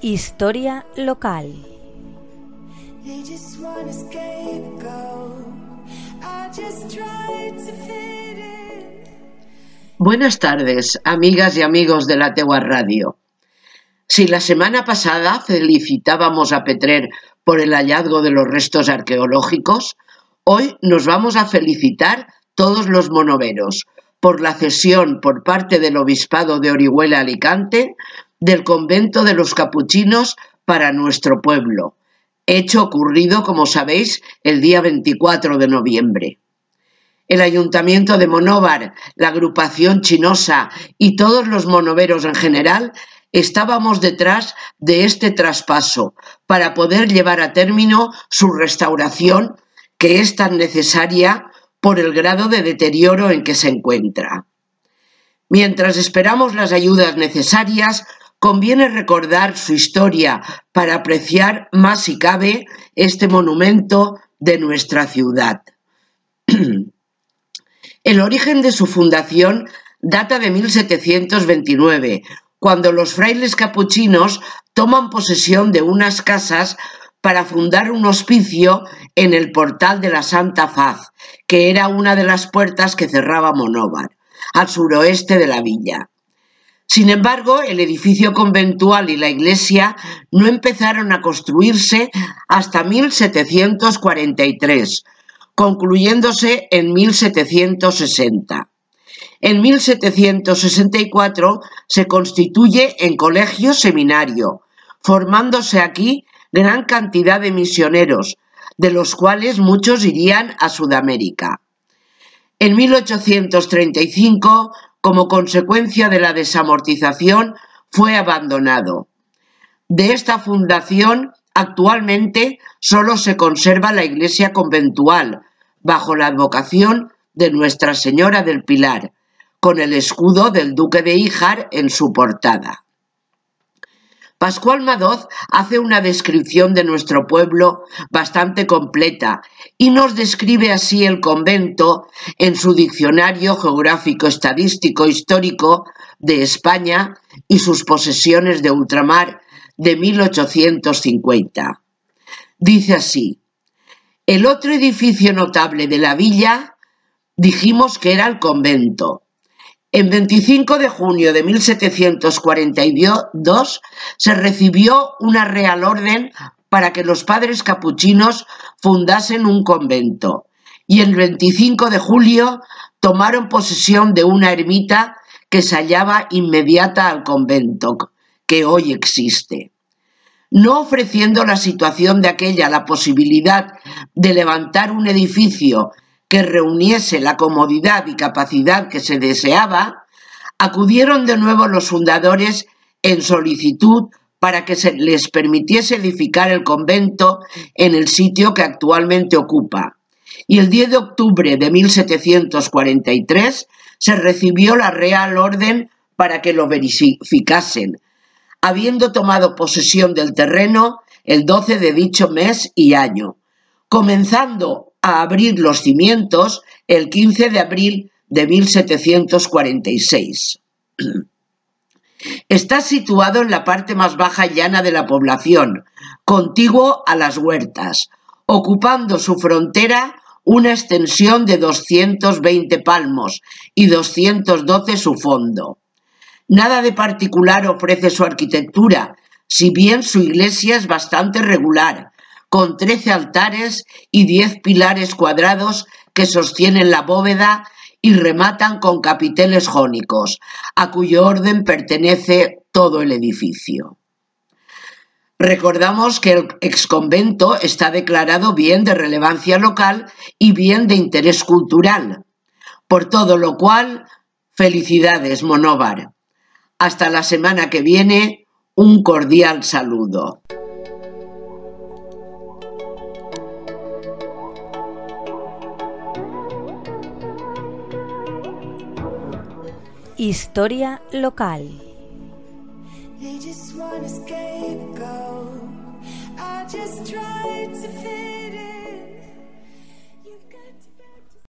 Historia local. Buenas tardes, amigas y amigos de la Tegua Radio. Si la semana pasada felicitábamos a Petrer por el hallazgo de los restos arqueológicos, hoy nos vamos a felicitar todos los monoveros por la cesión por parte del Obispado de Orihuela Alicante del convento de los capuchinos para nuestro pueblo, hecho ocurrido, como sabéis, el día 24 de noviembre. El ayuntamiento de Monóvar, la agrupación chinosa y todos los monoveros en general estábamos detrás de este traspaso para poder llevar a término su restauración que es tan necesaria por el grado de deterioro en que se encuentra. Mientras esperamos las ayudas necesarias, conviene recordar su historia para apreciar más si cabe este monumento de nuestra ciudad. El origen de su fundación data de 1729, cuando los frailes capuchinos toman posesión de unas casas para fundar un hospicio en el portal de la Santa Faz, que era una de las puertas que cerraba Monóvar, al suroeste de la villa. Sin embargo, el edificio conventual y la iglesia no empezaron a construirse hasta 1743, concluyéndose en 1760. En 1764 se constituye en colegio seminario, formándose aquí gran cantidad de misioneros, de los cuales muchos irían a Sudamérica. En 1835, como consecuencia de la desamortización, fue abandonado. De esta fundación, actualmente solo se conserva la iglesia conventual, bajo la advocación de Nuestra Señora del Pilar, con el escudo del duque de Híjar en su portada. Pascual Madoz hace una descripción de nuestro pueblo bastante completa y nos describe así el convento en su diccionario geográfico estadístico histórico de España y sus posesiones de ultramar de 1850. Dice así, el otro edificio notable de la villa dijimos que era el convento, en 25 de junio de 1742 se recibió una real orden para que los padres capuchinos fundasen un convento y el 25 de julio tomaron posesión de una ermita que se hallaba inmediata al convento, que hoy existe. No ofreciendo la situación de aquella la posibilidad de levantar un edificio que reuniese la comodidad y capacidad que se deseaba, acudieron de nuevo los fundadores en solicitud para que se les permitiese edificar el convento en el sitio que actualmente ocupa. Y el 10 de octubre de 1743 se recibió la Real Orden para que lo verificasen, habiendo tomado posesión del terreno el 12 de dicho mes y año, comenzando a abrir los cimientos el 15 de abril de 1746. Está situado en la parte más baja llana de la población, contiguo a las huertas, ocupando su frontera una extensión de 220 palmos y 212 su fondo. Nada de particular ofrece su arquitectura, si bien su iglesia es bastante regular, con trece altares y diez pilares cuadrados que sostienen la bóveda y rematan con capiteles jónicos, a cuyo orden pertenece todo el edificio. Recordamos que el exconvento está declarado bien de relevancia local y bien de interés cultural, por todo lo cual, felicidades, Monóvar. Hasta la semana que viene, un cordial saludo. Historia local.